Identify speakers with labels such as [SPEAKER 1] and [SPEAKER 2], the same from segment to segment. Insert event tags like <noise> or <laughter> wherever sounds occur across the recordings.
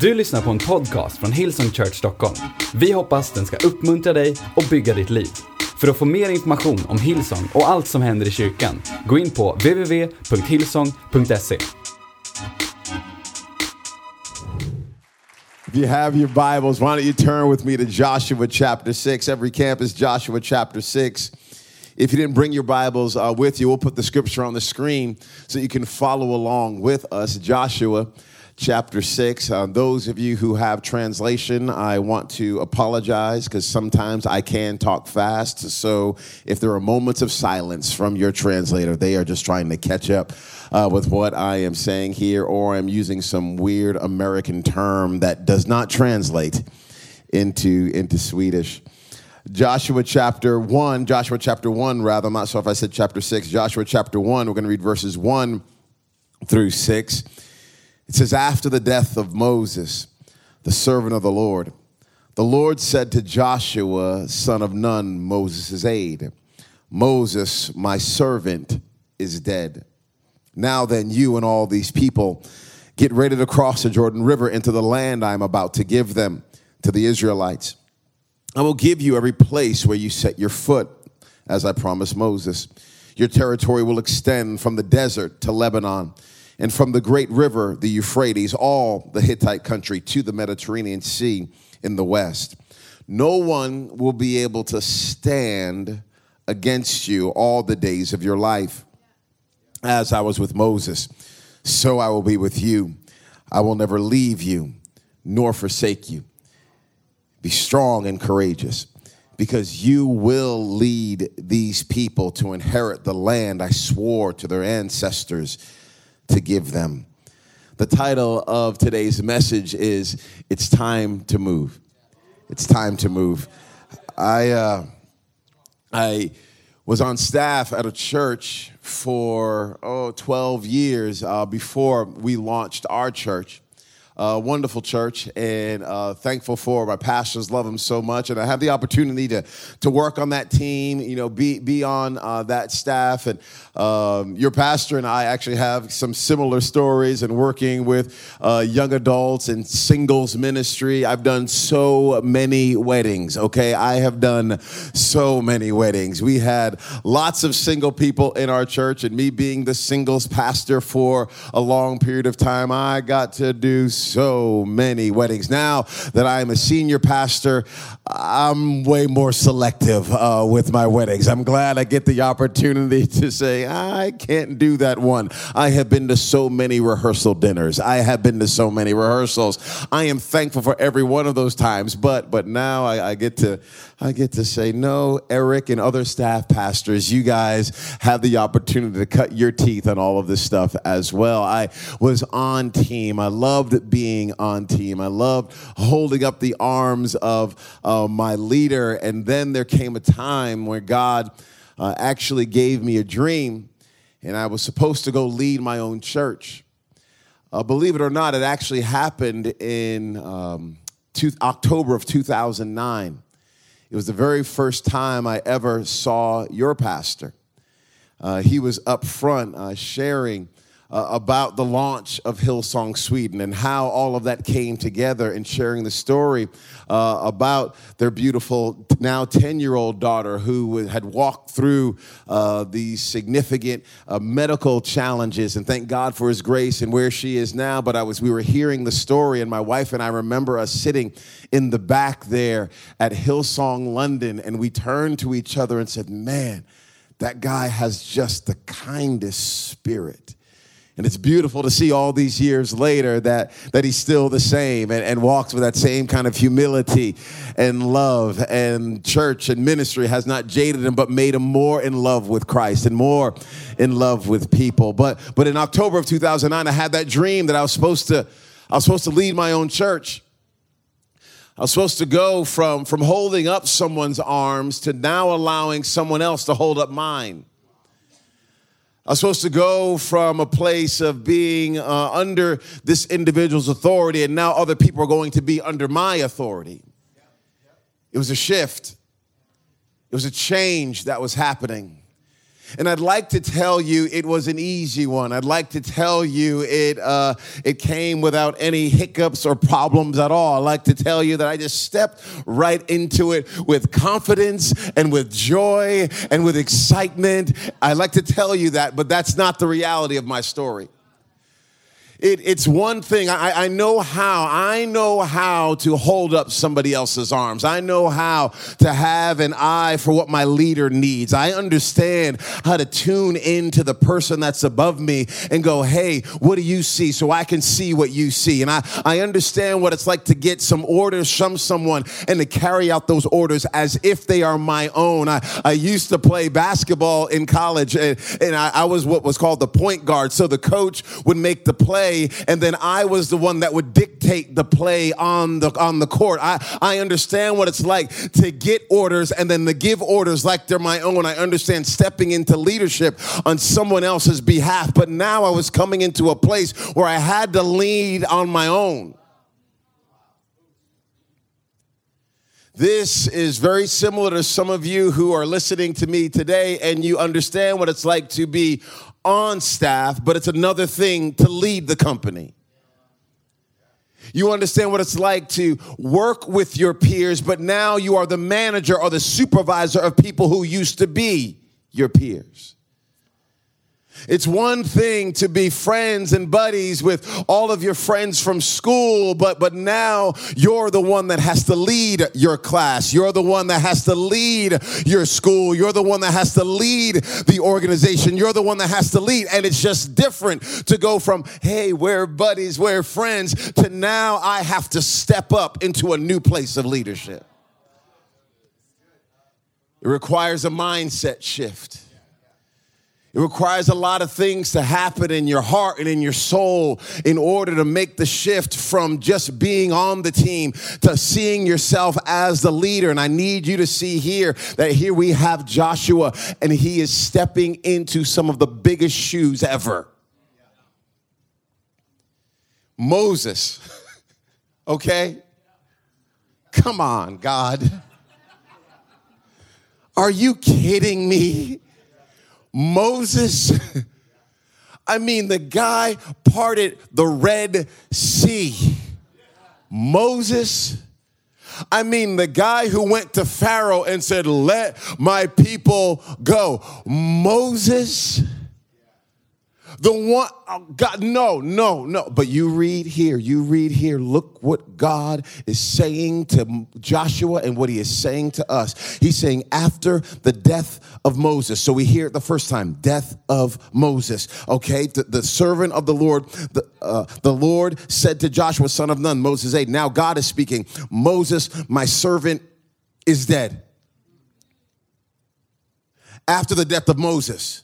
[SPEAKER 1] Du lyssnar på en podcast från Hillsong Church Stockholm. Vi hoppas den ska uppmuntra dig och bygga ditt liv. För att få mer information om Hillsong och allt som händer i kyrkan, gå in på www.hillsong.se.
[SPEAKER 2] If you have your Bibles, why don't you turn with me to Joshua chapter 6? Every campus, Joshua chapter 6. If you didn't bring your Bibles uh, with you, we'll put the scripture on the screen so you can follow along with us. Joshua chapter 6. Uh, those of you who have translation, I want to apologize because sometimes I can talk fast. So if there are moments of silence from your translator, they are just trying to catch up uh, with what I am saying here, or I'm using some weird American term that does not translate into, into Swedish. Joshua chapter 1, Joshua chapter 1, rather, I'm not sure if I said chapter 6. Joshua chapter 1, we're going to read verses 1 through 6. It says, After the death of Moses, the servant of the Lord, the Lord said to Joshua, son of Nun, Moses' aide, Moses, my servant, is dead. Now then, you and all these people get ready to cross the Jordan River into the land I am about to give them to the Israelites. I will give you every place where you set your foot, as I promised Moses. Your territory will extend from the desert to Lebanon and from the great river, the Euphrates, all the Hittite country to the Mediterranean Sea in the west. No one will be able to stand against you all the days of your life. As I was with Moses, so I will be with you. I will never leave you nor forsake you. Be strong and courageous because you will lead these people to inherit the land I swore to their ancestors to give them. The title of today's message is It's Time to Move. It's Time to Move. I, uh, I was on staff at a church for, oh, 12 years uh, before we launched our church uh, wonderful church and uh, thankful for my pastors love them so much and i have the opportunity to, to work on that team you know be, be on uh, that staff and um, your pastor and i actually have some similar stories and working with uh, young adults and singles ministry. I've done so many weddings okay? I have done so many weddings. We had lots of single people in our church and me being the singles pastor for a long period of time i got to do so many weddings. Now that I'm a senior pastor, I'm way more selective uh, with my weddings. I'm glad I get the opportunity <laughs> to say, I can't do that one. I have been to so many rehearsal dinners. I have been to so many rehearsals. I am thankful for every one of those times, but but now I, I get to I get to say, no, Eric and other staff pastors, you guys have the opportunity to cut your teeth on all of this stuff as well. I was on team. I loved being on team. I loved holding up the arms of uh, my leader. And then there came a time where God uh, actually gave me a dream, and I was supposed to go lead my own church. Uh, believe it or not, it actually happened in um, two, October of 2009. It was the very first time I ever saw your pastor. Uh, he was up front uh, sharing uh, about the launch of Hillsong Sweden and how all of that came together and sharing the story uh, about their beautiful, now 10 year old daughter who had walked through uh, these significant uh, medical challenges. And thank God for his grace and where she is now. But I was, we were hearing the story, and my wife and I remember us sitting in the back there at Hillsong London, and we turned to each other and said, Man, that guy has just the kindest spirit. And it's beautiful to see all these years later that, that he's still the same and, and walks with that same kind of humility and love. And church and ministry has not jaded him, but made him more in love with Christ and more in love with people. But, but in October of 2009, I had that dream that I was supposed to, I was supposed to lead my own church. I was supposed to go from, from holding up someone's arms to now allowing someone else to hold up mine. I was supposed to go from a place of being uh, under this individual's authority, and now other people are going to be under my authority. It was a shift, it was a change that was happening. And I'd like to tell you it was an easy one. I'd like to tell you it, uh, it came without any hiccups or problems at all. I'd like to tell you that I just stepped right into it with confidence and with joy and with excitement. I'd like to tell you that, but that's not the reality of my story. It, it's one thing. I, I know how. I know how to hold up somebody else's arms. I know how to have an eye for what my leader needs. I understand how to tune into the person that's above me and go, hey, what do you see? So I can see what you see. And I, I understand what it's like to get some orders from someone and to carry out those orders as if they are my own. I, I used to play basketball in college and, and I, I was what was called the point guard. So the coach would make the play play, and then I was the one that would dictate the play on the on the court. I, I understand what it's like to get orders and then to give orders like they're my own. I understand stepping into leadership on someone else's behalf. But now I was coming into a place where I had to lead on my own. This is very similar to some of you who are listening to me today, and you understand what it's like to be on staff, but it's another thing to lead the company. You understand what it's like to work with your peers, but now you are the manager or the supervisor of people who used to be your peers. It's one thing to be friends and buddies with all of your friends from school, but, but now you're the one that has to lead your class. You're the one that has to lead your school. You're the one that has to lead the organization. You're the one that has to lead. And it's just different to go from, hey, we're buddies, we're friends, to now I have to step up into a new place of leadership. It requires a mindset shift. It requires a lot of things to happen in your heart and in your soul in order to make the shift from just being on the team to seeing yourself as the leader. And I need you to see here that here we have Joshua and he is stepping into some of the biggest shoes ever. Moses, <laughs> okay? Come on, God. Are you kidding me? Moses, <laughs> I mean, the guy parted the Red Sea. Moses, I mean, the guy who went to Pharaoh and said, Let my people go. Moses, the one, oh God, no, no, no. But you read here, you read here, look what God is saying to Joshua and what he is saying to us. He's saying, after the death of Moses. So we hear it the first time, death of Moses. Okay, the, the servant of the Lord, the, uh, the Lord said to Joshua, son of Nun, Moses aide, now God is speaking, Moses, my servant, is dead. After the death of Moses,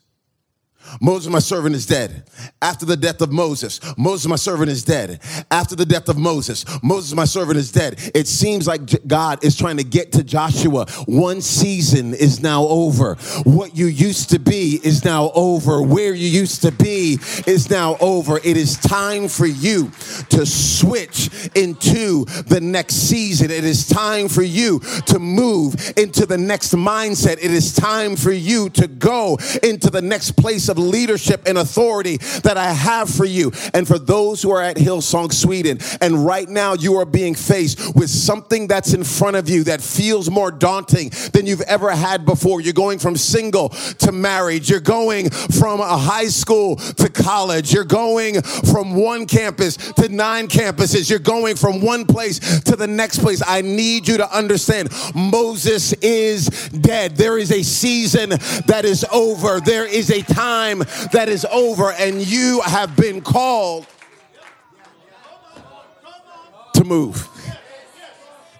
[SPEAKER 2] Moses, my servant, is dead. After the death of Moses, Moses, my servant, is dead. After the death of Moses, Moses, my servant, is dead. It seems like God is trying to get to Joshua. One season is now over. What you used to be is now over. Where you used to be is now over. It is time for you to switch into the next season. It is time for you to move into the next mindset. It is time for you to go into the next place of leadership and authority that I have for you. And for those who are at Hillsong Sweden, and right now you are being faced with something that's in front of you that feels more daunting than you've ever had before. You're going from single to married, you're going from a high school to college, you're going from one campus to nine campuses, you're going from one place to the next place. I need you to understand Moses is dead. There is a season that is over, there is a time time that is over, and you have been called to move.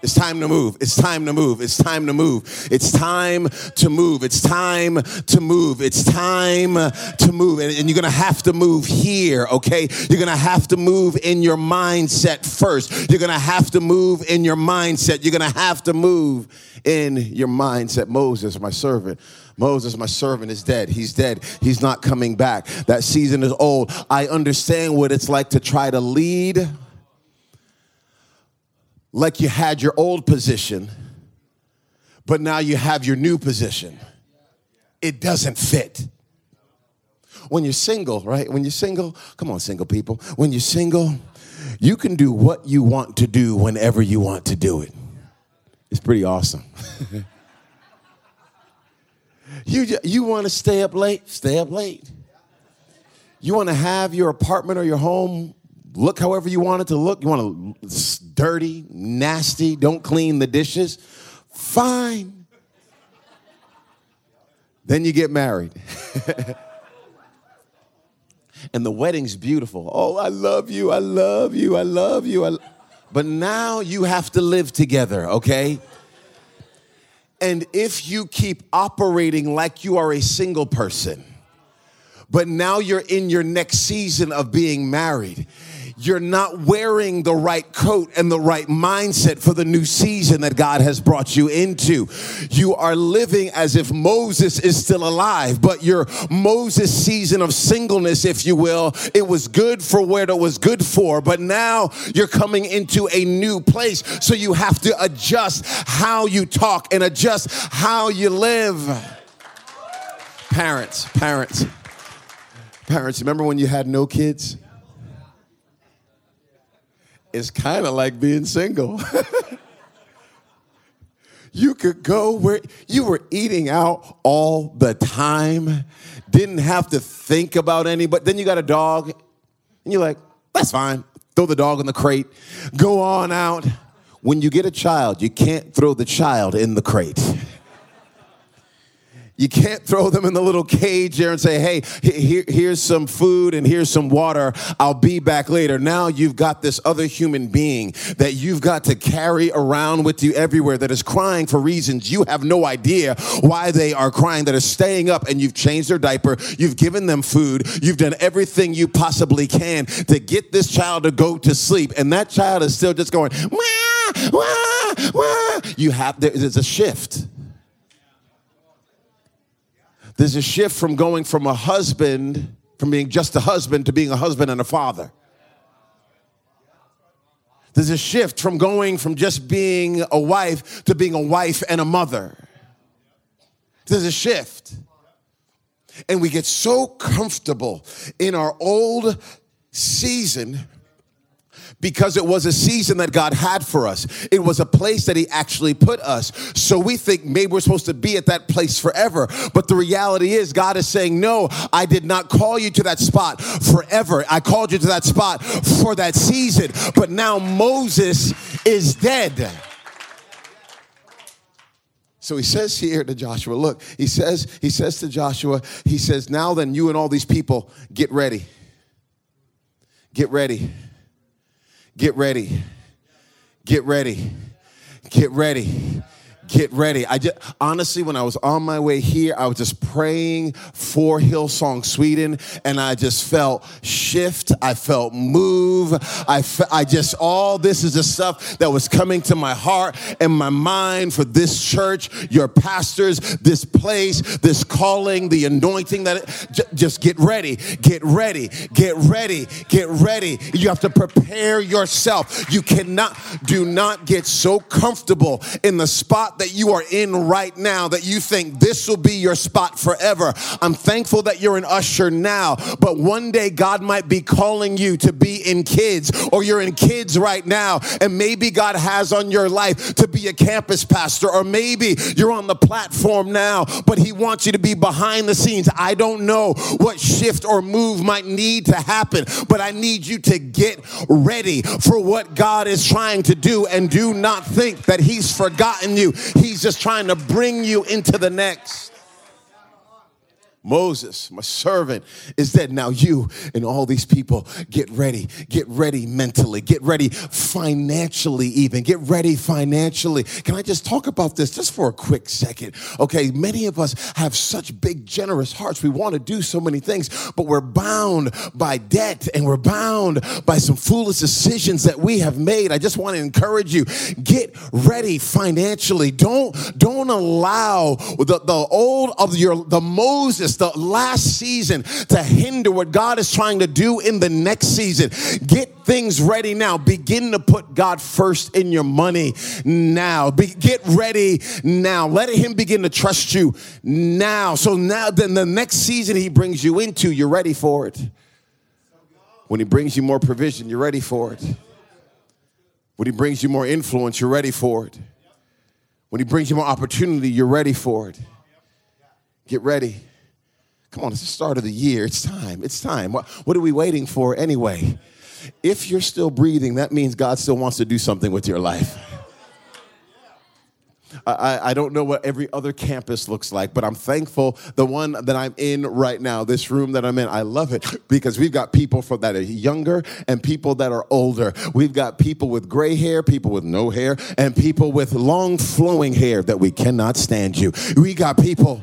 [SPEAKER 2] It's time to move. It's time to move. It's time to move. It's time to move. It's time to move. It's time to move. And, and you're going to have to move here, okay? You're going to have to move in your mindset first. You're going to have to move in your mindset. You're going to have to move in your mindset. Moses, my servant, Moses, my servant, is dead. He's dead. He's not coming back. That season is old. I understand what it's like to try to lead like you had your old position, but now you have your new position. it doesn't fit. When you're single, right? When you're single, come on, single people. When you're single, you can do what you want to do whenever you want to do it. It's pretty awesome. <laughs> you, you want to stay up late? Stay up late. You want to have your apartment or your home look however you want it to look? You want to dirty, nasty, don't clean the dishes? Fine. Then you get married. <laughs> and the wedding's beautiful. Oh, I love you, I love you, I love you. I... But now you have to live together, okay? And if you keep operating like you are a single person, but now you're in your next season of being married, you're not wearing the right coat and the right mindset for the new season that God has brought you into. You are living as if Moses is still alive, but your Moses season of singleness, if you will, it was good for where it was good for, but now you're coming into a new place. So you have to adjust how you talk and adjust how you live. Parents, parents, parents, remember when you had no kids? It's kind of like being single. <laughs> you could go where you were eating out all the time, didn't have to think about any, but then you got a dog, and you're like, that's fine. Throw the dog in the crate, go on out. When you get a child, you can't throw the child in the crate. You can't throw them in the little cage there and say, hey, here, here's some food and here's some water. I'll be back later. Now you've got this other human being that you've got to carry around with you everywhere that is crying for reasons you have no idea why they are crying, that are staying up and you've changed their diaper, you've given them food, you've done everything you possibly can to get this child to go to sleep. And that child is still just going, wah, wah, wah. You have, there's a shift there's a shift from going from a husband, from being just a husband, to being a husband and a father. There's a shift from going from just being a wife to being a wife and a mother. There's a shift. And we get so comfortable in our old season because it was a season that God had for us. It was a place that He actually put us. So we think maybe we're supposed to be at that place forever. But the reality is, God is saying, No, I did not call you to that spot forever. I called you to that spot for that season. But now Moses is dead. So he says here to Joshua, look, he says, he says to Joshua, he says, now then you and all these people get ready. Get ready. Get ready. Get ready. Get ready get ready. I just honestly, when I was on my way here, I was just praying for Hillsong Sweden, and I just felt shift. I felt move. I fe- I just all this is the stuff that was coming to my heart and my mind for this church, your pastors, this place, this calling, the anointing. That it, j- just get ready, get ready, get ready, get ready. You have to prepare yourself. You cannot do not get so comfortable in the spot that you are in right now that you think this will be your spot forever. I'm thankful that you're an usher now, but one day God might be calling you to be in kids or you're in kids right now and maybe God has on your life to be a campus pastor or maybe you're on the platform now, but he wants you to be behind the scenes. I don't know what shift or move might need to happen, but I need you to get ready for what God is trying to do and do not think that he's forgotten you. He's just trying to bring you into the next. Moses, my servant, is dead. Now you and all these people get ready. Get ready mentally. Get ready financially, even. Get ready financially. Can I just talk about this just for a quick second? Okay, many of us have such big, generous hearts. We want to do so many things, but we're bound by debt and we're bound by some foolish decisions that we have made. I just want to encourage you get ready financially. Don't, don't allow the, the old of your, the Moses the last season to hinder what God is trying to do in the next season. Get things ready now. Begin to put God first in your money now. Be, get ready now. Let Him begin to trust you now. So now, then the next season He brings you into, you're ready for it. When He brings you more provision, you're ready for it. When He brings you more influence, you're ready for it. When He brings you more opportunity, you're ready for it. Get ready. Come on, it's the start of the year. It's time. It's time. What, what are we waiting for anyway? If you're still breathing, that means God still wants to do something with your life. I, I, don't know what every other campus looks like, but I'm thankful the one that I'm in right now, this room that I'm in, I love it because we've got people that are younger and people that are older. We've got people with gray hair, people with no hair, and people with long flowing hair that we cannot stand you. We got people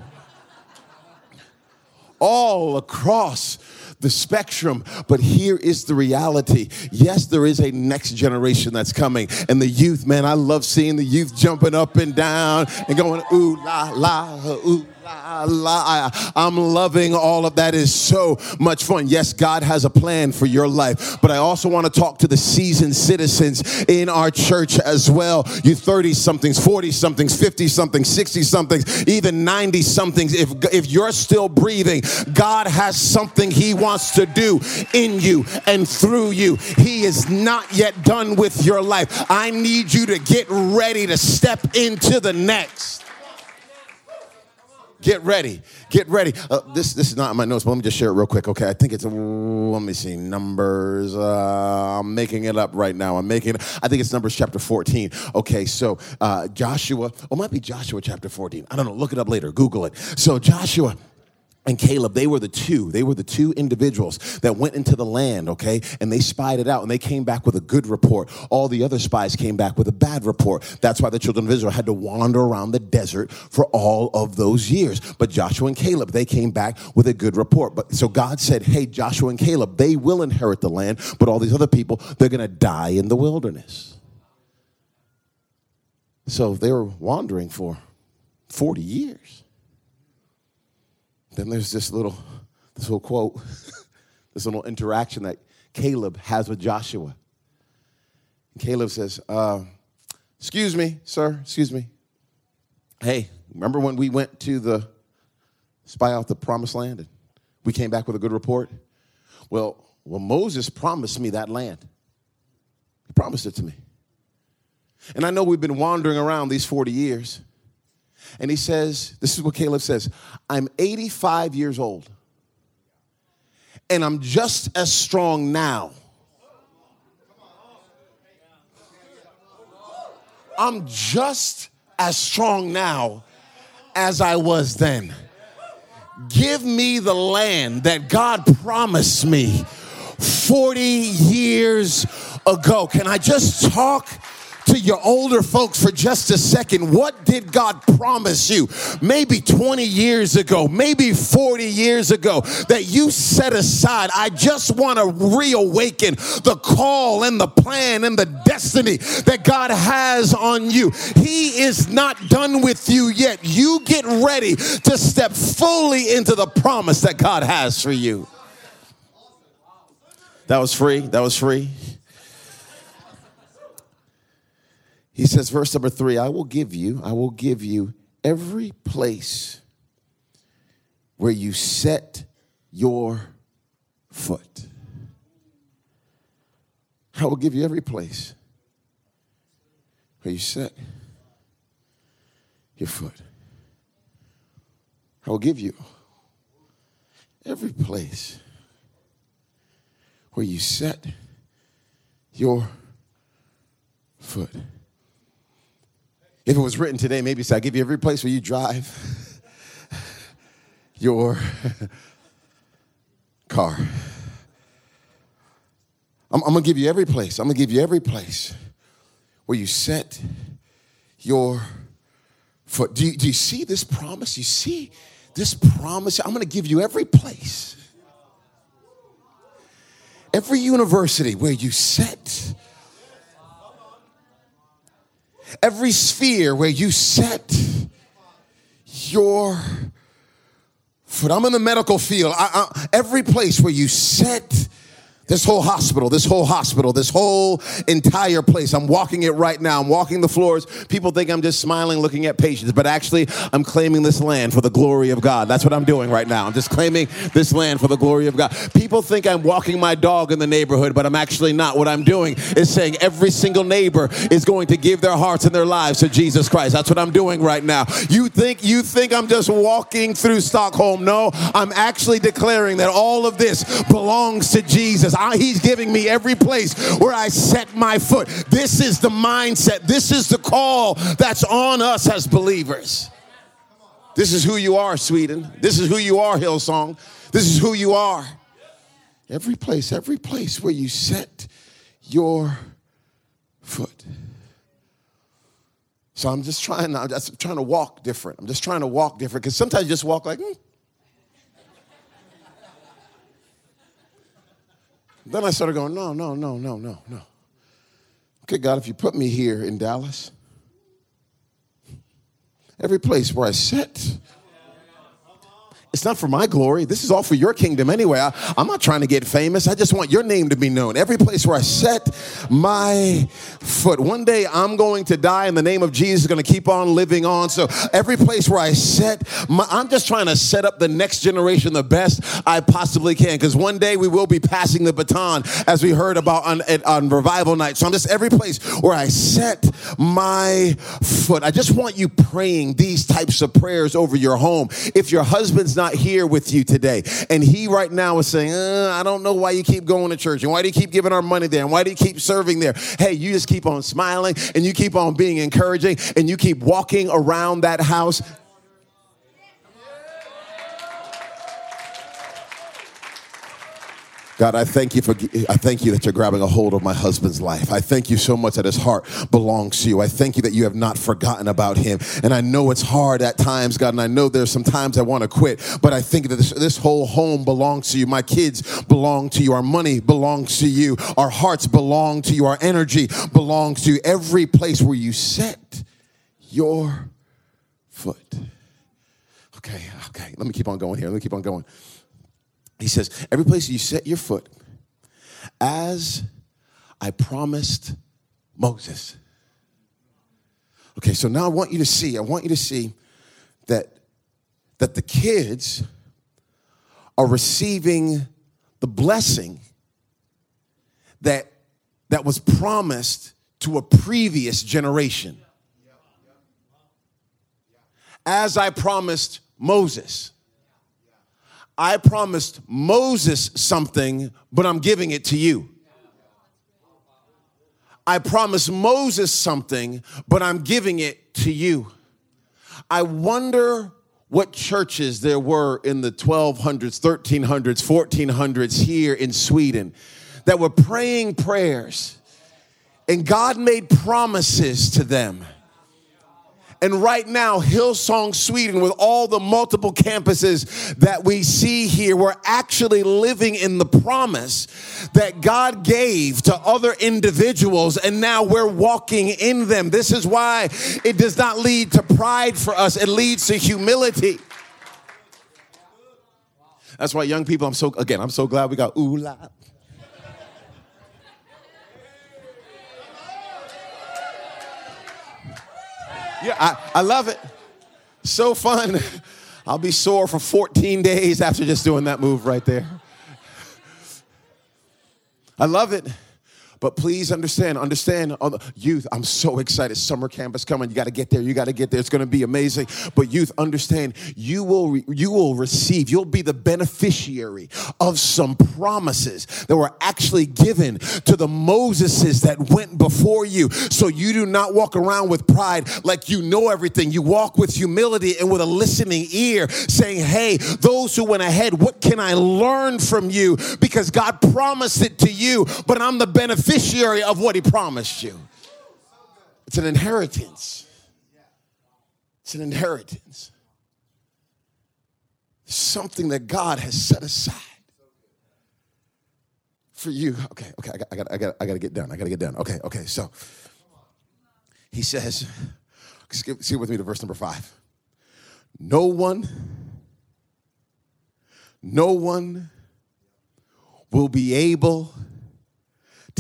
[SPEAKER 2] all across the spectrum. But here is the reality. Yes, there is a next generation that's coming. And the youth, man, I love seeing the youth jumping up and down and going, ooh, la, la, ooh I'm loving all of that is so much fun. Yes, God has a plan for your life, but I also want to talk to the seasoned citizens in our church as well. You 30 somethings, 40 somethings, 50 somethings, 60 somethings, even 90 somethings. If, if you're still breathing, God has something He wants to do in you and through you. He is not yet done with your life. I need you to get ready to step into the next. Get ready. Get ready. Uh, this this is not in my notes, but let me just share it real quick. Okay, I think it's let me see numbers. Uh, I'm making it up right now. I'm making. It, I think it's Numbers chapter 14. Okay, so uh, Joshua. Oh, it might be Joshua chapter 14. I don't know. Look it up later. Google it. So Joshua and Caleb, they were the two. They were the two individuals that went into the land, okay? And they spied it out and they came back with a good report. All the other spies came back with a bad report. That's why the children of Israel had to wander around the desert for all of those years. But Joshua and Caleb, they came back with a good report. But so God said, "Hey, Joshua and Caleb, they will inherit the land, but all these other people, they're going to die in the wilderness." So they were wandering for 40 years. Then there's this little, this little quote, <laughs> this little interaction that Caleb has with Joshua. And Caleb says, uh, Excuse me, sir, excuse me. Hey, remember when we went to the spy out the promised land and we came back with a good report? Well, well, Moses promised me that land. He promised it to me. And I know we've been wandering around these 40 years. And he says, This is what Caleb says I'm 85 years old, and I'm just as strong now. I'm just as strong now as I was then. Give me the land that God promised me 40 years ago. Can I just talk to your older folks for just a second. What did God promise you maybe 20 years ago, maybe 40 years ago that you set aside? I just want to reawaken the call and the plan and the destiny that God has on you. He is not done with you yet. You get ready to step fully into the promise that God has for you. That was free. That was free. He says, verse number three, I will give you, I will give you every place where you set your foot. I will give you every place where you set your foot. I will give you every place where you set your foot. If it was written today, maybe say, I give you every place where you drive <laughs> your <laughs> car. I'm, I'm to give you every place. I'm to give you every place where you set your foot. Do you, do you see this promise? You see this promise? I'm to give you every place, every university where you set every sphere where you set your foot. I'm in the medical field. I, I, every place where you set this whole hospital, this whole hospital, this whole entire place. I'm walking it right now. I'm walking the floors. People think I'm just smiling, looking at patients, but actually, I'm claiming this land for the glory of God. That's what I'm doing right now. I'm just claiming this land for the glory of God. People think I'm walking my dog in the neighborhood, but I'm actually not. What I'm doing is saying every single neighbor is going to give their hearts and their lives to Jesus Christ. That's what I'm doing right now. You think you think I'm just walking through Stockholm? No, I'm actually declaring that all of this belongs to Jesus. I, he's giving me every place where I set my foot. This is the mindset. This is the call that's on us as believers. This is who you are, Sweden. This is who you are, Hillsong. This is who you are. Every place, every place where you set your foot. So I'm just trying. I'm just trying to walk different. I'm just trying to walk different because sometimes you just walk like. Mm. Then I started going, no, no, no, no, no, no. Okay, God, if you put me here in Dallas, every place where I sit, it's not for my glory. This is all for your kingdom anyway. I, am not trying to get famous. I just want your name to be known. Every place where I set my foot. One day I'm going to die, and the name of Jesus is going to keep on living on. So every place where I set my, I'm just trying to set up the next generation the best I possibly can. Because one day we will be passing the baton, as we heard about on, on revival night. So I'm just every place where I set my foot. I just want you praying these types of prayers over your home. If your husband's not here with you today. And he right now is saying, uh, I don't know why you keep going to church and why do you keep giving our money there and why do you keep serving there? Hey, you just keep on smiling and you keep on being encouraging and you keep walking around that house God, I thank you for I thank you that you're grabbing a hold of my husband's life. I thank you so much that his heart belongs to you. I thank you that you have not forgotten about him. And I know it's hard at times, God, and I know there's some times I want to quit, but I think that this, this whole home belongs to you. My kids belong to you. Our money belongs to you. Our hearts belong to you. Our energy belongs to you. Every place where you set your foot. Okay, okay. Let me keep on going here. Let me keep on going. He says, Every place you set your foot, as I promised Moses. Okay, so now I want you to see, I want you to see that, that the kids are receiving the blessing that, that was promised to a previous generation. As I promised Moses. I promised Moses something, but I'm giving it to you. I promised Moses something, but I'm giving it to you. I wonder what churches there were in the 1200s, 1300s, 1400s here in Sweden that were praying prayers, and God made promises to them. And right now, Hillsong Sweden, with all the multiple campuses that we see here, we're actually living in the promise that God gave to other individuals, and now we're walking in them. This is why it does not lead to pride for us, it leads to humility. That's why young people, I'm so again, I'm so glad we got ooh la Yeah, I, I love it. So fun. <laughs> I'll be sore for 14 days after just doing that move right there. I love it. But please understand, understand, uh, youth, I'm so excited. Summer camp is coming. You got to get there. You got to get there. It's going to be amazing. But youth, understand, you will you will receive. You'll be the beneficiary of some promises that were actually given to the Moseses that went before you. So you do not walk around with pride like you know everything. You walk with humility and with a listening ear, saying, "Hey, those who went ahead, what can I learn from you? Because God promised it to you, but I'm the beneficiary." beneficiary of what he promised you. It's an inheritance. It's an inheritance. Something that God has set aside for you. Okay, okay, I got, I got, I got, I got to get done. I got to get done. Okay, okay. So he says, skip, see with me to verse number five. No one, no one will be able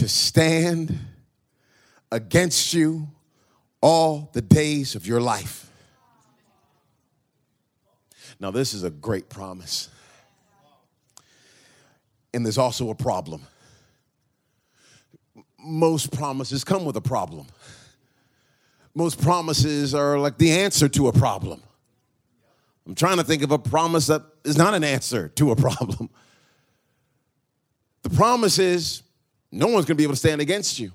[SPEAKER 2] to stand against you all the days of your life. Now, this is a great promise. And there's also a problem. Most promises come with a problem. Most promises are like the answer to a problem. I'm trying to think of a promise that is not an answer to a <laughs> problem. The promise is no one's going to be able to stand against you.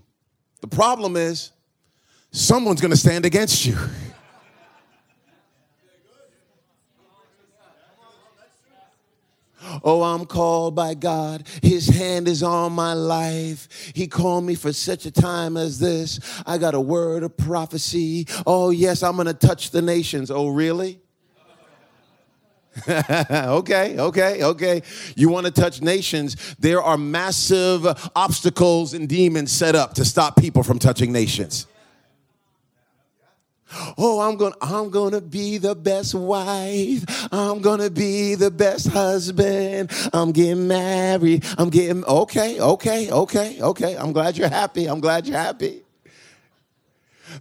[SPEAKER 2] The problem is someone's going to stand against you. <laughs> Oh, I'm called by God. His hand is on my life. He called me for such a time as this. I got a word of prophecy. Oh, yes, I'm going to touch the nations. Oh, really? <laughs> okay, okay, okay. You want to touch nations. There are massive obstacles and demons set up to stop people from touching nations. Oh, I'm going to I'm going to be the best wife. I'm going to be the best husband. I'm getting married. I'm getting Okay, okay, okay, okay. I'm glad you're happy. I'm glad you're happy.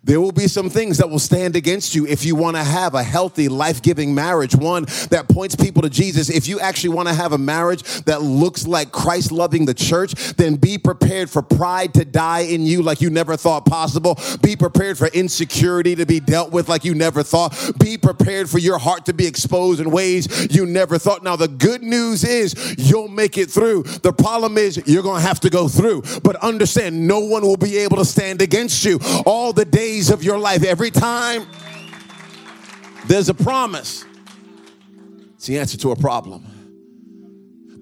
[SPEAKER 2] There will be some things that will stand against you if you want to have a healthy, life giving marriage, one that points people to Jesus. If you actually want to have a marriage that looks like Christ loving the church, then be prepared for pride to die in you like you never thought possible. Be prepared for insecurity to be dealt with like you never thought. Be prepared for your heart to be exposed in ways you never thought. Now, the good news is you'll make it through. The problem is you're going to have to go through. But understand, no one will be able to stand against you all the days of your life. Every time there's a promise, it's the answer to a problem.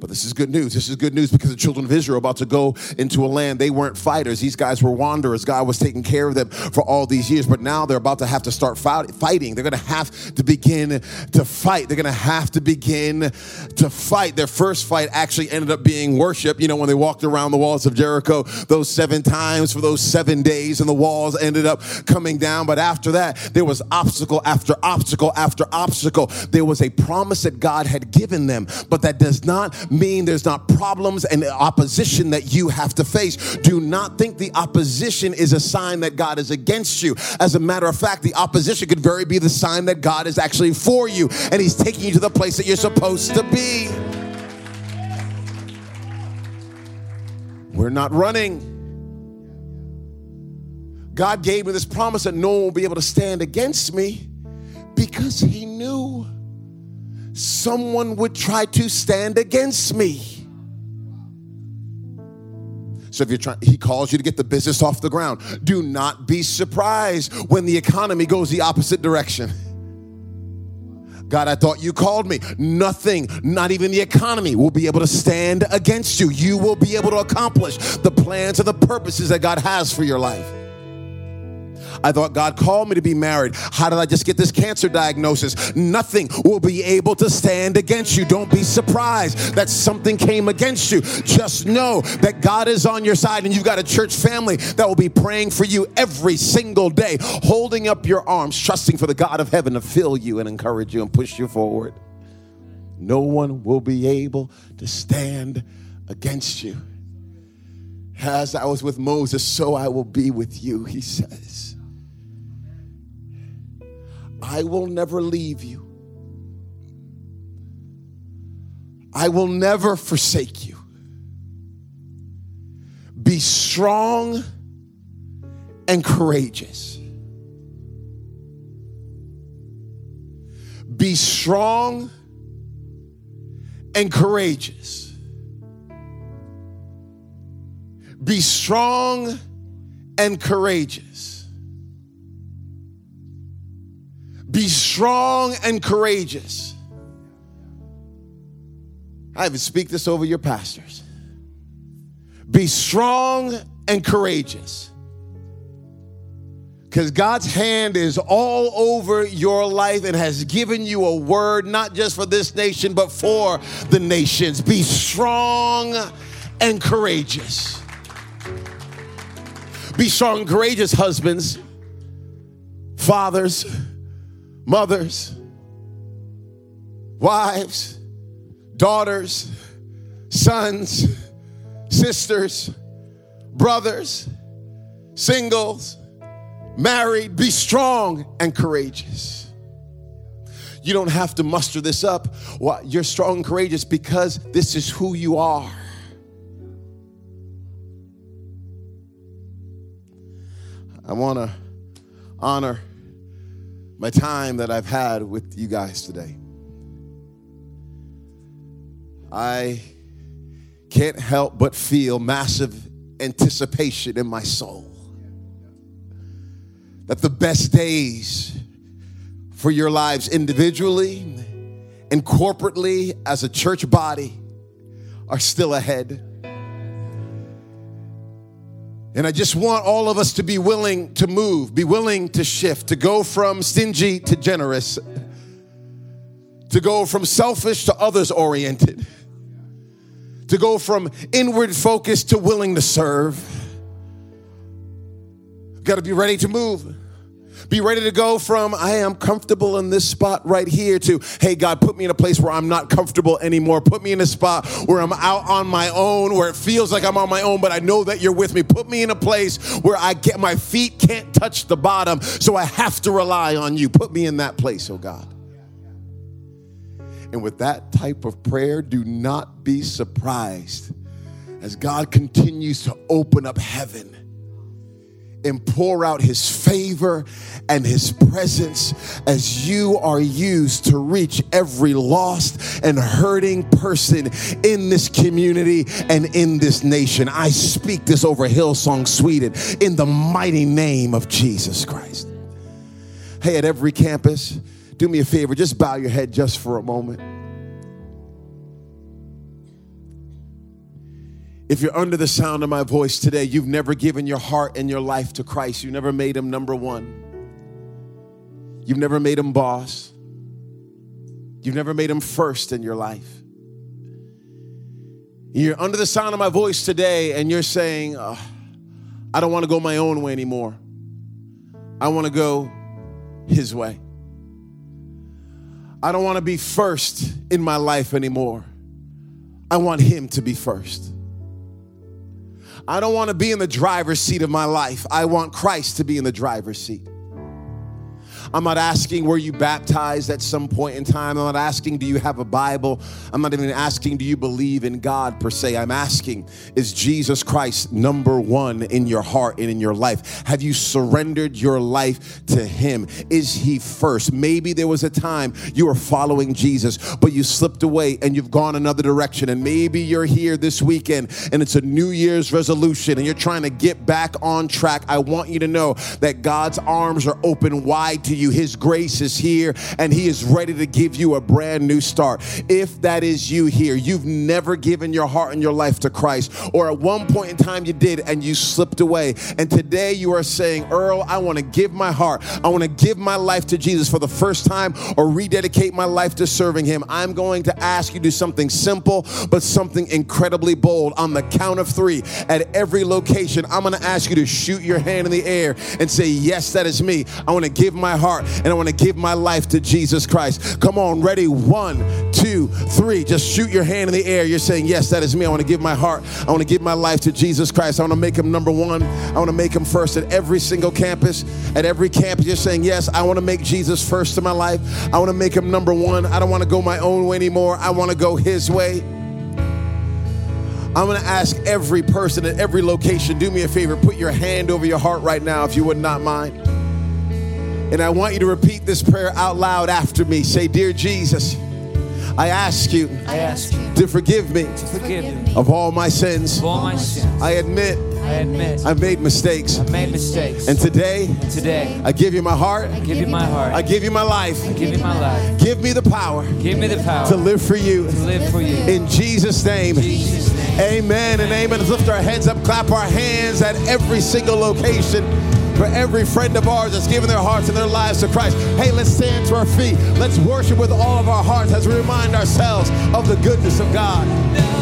[SPEAKER 2] But this is good news. This is good news because the children of Israel are about to go into a land. They weren't fighters. These guys were wanderers. God was taking care of them for all these years. But now they're about to have to start fighting. They're going to have to begin to fight. They're going to have to begin to fight. Their first fight actually ended up being worship. You know, when they walked around the walls of Jericho those seven times for those seven days, and the walls ended up coming down. But after that, there was obstacle after obstacle after obstacle. There was a promise that God had given them, but that does not mean there's not problems and opposition that you have to face. Do not think the opposition is a sign that God is against you. As a matter of fact, the opposition could very be the sign that God is actually for you and He's taking you to the place that you're supposed to be. We're not running. God gave me this promise that no one will be able to stand against me because He knew someone would try to stand against me. So if you're trying, he calls you to get the business off the ground. Do not be surprised when the economy goes the opposite direction. God, I thought you called me. Nothing, not even the economy, will be able to stand against you. You will be able to accomplish the plans and the purposes that God has for your life. I thought God called me to be married. How did I just get this cancer diagnosis? Nothing will be able to stand against you. Don't be surprised that something came against you. Just know that God is on your side and you've got a church family that will be praying for you every single day, holding up your arms, trusting for the God of heaven to fill you and encourage you and push you forward. No one will be able to stand against you. As I was with Moses, so I will be with you, he says. I will never leave you. I will never forsake you. Be strong and courageous. Be strong and courageous. Be strong and courageous. Be strong and courageous. I even speak this over your pastors. Be strong and courageous. Because God's hand is all over your life and has given you a word, not just for this nation, but for the nations. Be strong and courageous. Be strong and courageous, husbands, fathers mothers, wives, daughters, sons, sisters, brothers, singles, married, be strong and courageous. You don't have to muster this up. You're strong and courageous because this is who you are. I want to honor my time that I've had with you guys today. I can't help but feel massive anticipation in my soul that the best days for your lives individually and corporately as a church body are still ahead. And I just want all of us to be willing to move, be willing to shift, to go from stingy to generous, to go from selfish to others oriented, to go from inward focus to willing to serve. Got to be ready to move. Be ready to go from I am comfortable in this spot right here to hey God, put me in a place where I'm not comfortable anymore. Put me in a spot where I'm out on my own, where it feels like I'm on my own, but I know that you're with me. Put me in a place where I get my feet can't touch the bottom, so I have to rely on you. Put me in that place, oh God. And with that type of prayer, do not be surprised as God continues to open up heaven and pour out his favor and his presence as you are used to reach every lost and hurting person in this community and in this nation. I speak this over Hillsong, Sweden, in the mighty name of Jesus Christ. Hey, at every campus, do me a favor, just bow your head just for a moment. If you're under the sound of my voice today, you've never given your heart and your life to Christ. You never made him number one. You've never made him boss. You've never made him first in your life. You're under the sound of my voice today and you're saying, oh, I don't want to go my own way anymore. I want to go his way. I don't want to be first in my life anymore. I want him to be first. I don't want to be in the driver's seat of my life. I want Christ to be in the driver's seat. I'm not asking were you baptized at some point in time. I'm not asking do you have a Bible. I'm not even asking do you believe in God per se. I'm asking is Jesus Christ number one in your heart and in your life? Have you surrendered your life to Him? Is He first? Maybe there was a time you were following Jesus, but you slipped away and you've gone another direction. And maybe you're here this weekend and it's a New Year's resolution and you're trying to get back on track. I want you to know that God's arms are open wide to you you. His grace is here and He is ready to give you a brand new start. If that is you here, you've never given your heart and your life to Christ, or at one point in time you did and you slipped away. And today you are saying, Earl, I want to give my heart, I want to give my life to Jesus for the first time or rededicate my life to serving Him. I'm going to ask you to do something simple, but something incredibly bold. On the count of three, at every location, I'm going to ask you to shoot your hand in the air and say, Yes, that is me. I want to give my heart heart and I want to give my life to Jesus Christ. Come on, ready? One, two, three. Just shoot your hand in the air. You're saying, Yes, that is me. I want to give my heart. I want to give my life to Jesus Christ. I want to make him number one. I want to make him first at every single campus. At every campus, you're saying, Yes, I want to make Jesus first in my life. I want to make him number one. I don't want to go my own way anymore. I want to go his way. I'm going to ask every person at every location, do me a favor, put your hand over your heart right now if you would not mind. And I want you to repeat this prayer out loud after me. Say, Dear Jesus, I ask you,
[SPEAKER 3] I ask you
[SPEAKER 2] to forgive me,
[SPEAKER 3] to forgive me
[SPEAKER 2] of all my sins.
[SPEAKER 3] of all my sins.
[SPEAKER 2] I admit
[SPEAKER 3] I admit
[SPEAKER 2] I've made mistakes.
[SPEAKER 3] I've made mistakes.
[SPEAKER 2] And today,
[SPEAKER 3] And today,
[SPEAKER 2] I give you my heart.
[SPEAKER 3] I give you my heart.
[SPEAKER 2] I give you my life.
[SPEAKER 3] I give you my life.
[SPEAKER 2] Give me the power
[SPEAKER 3] Give me the power
[SPEAKER 2] to live for you.
[SPEAKER 3] to live for you.
[SPEAKER 2] In Jesus' name.
[SPEAKER 3] In Jesus' name.
[SPEAKER 2] Amen and amen. Let's lift our heads up, clap our hands at every single location for every friend of ours that's given their hearts and their lives to Christ. Hey, let's stand to our feet. Let's worship with all of our hearts as we remind ourselves of the goodness of God.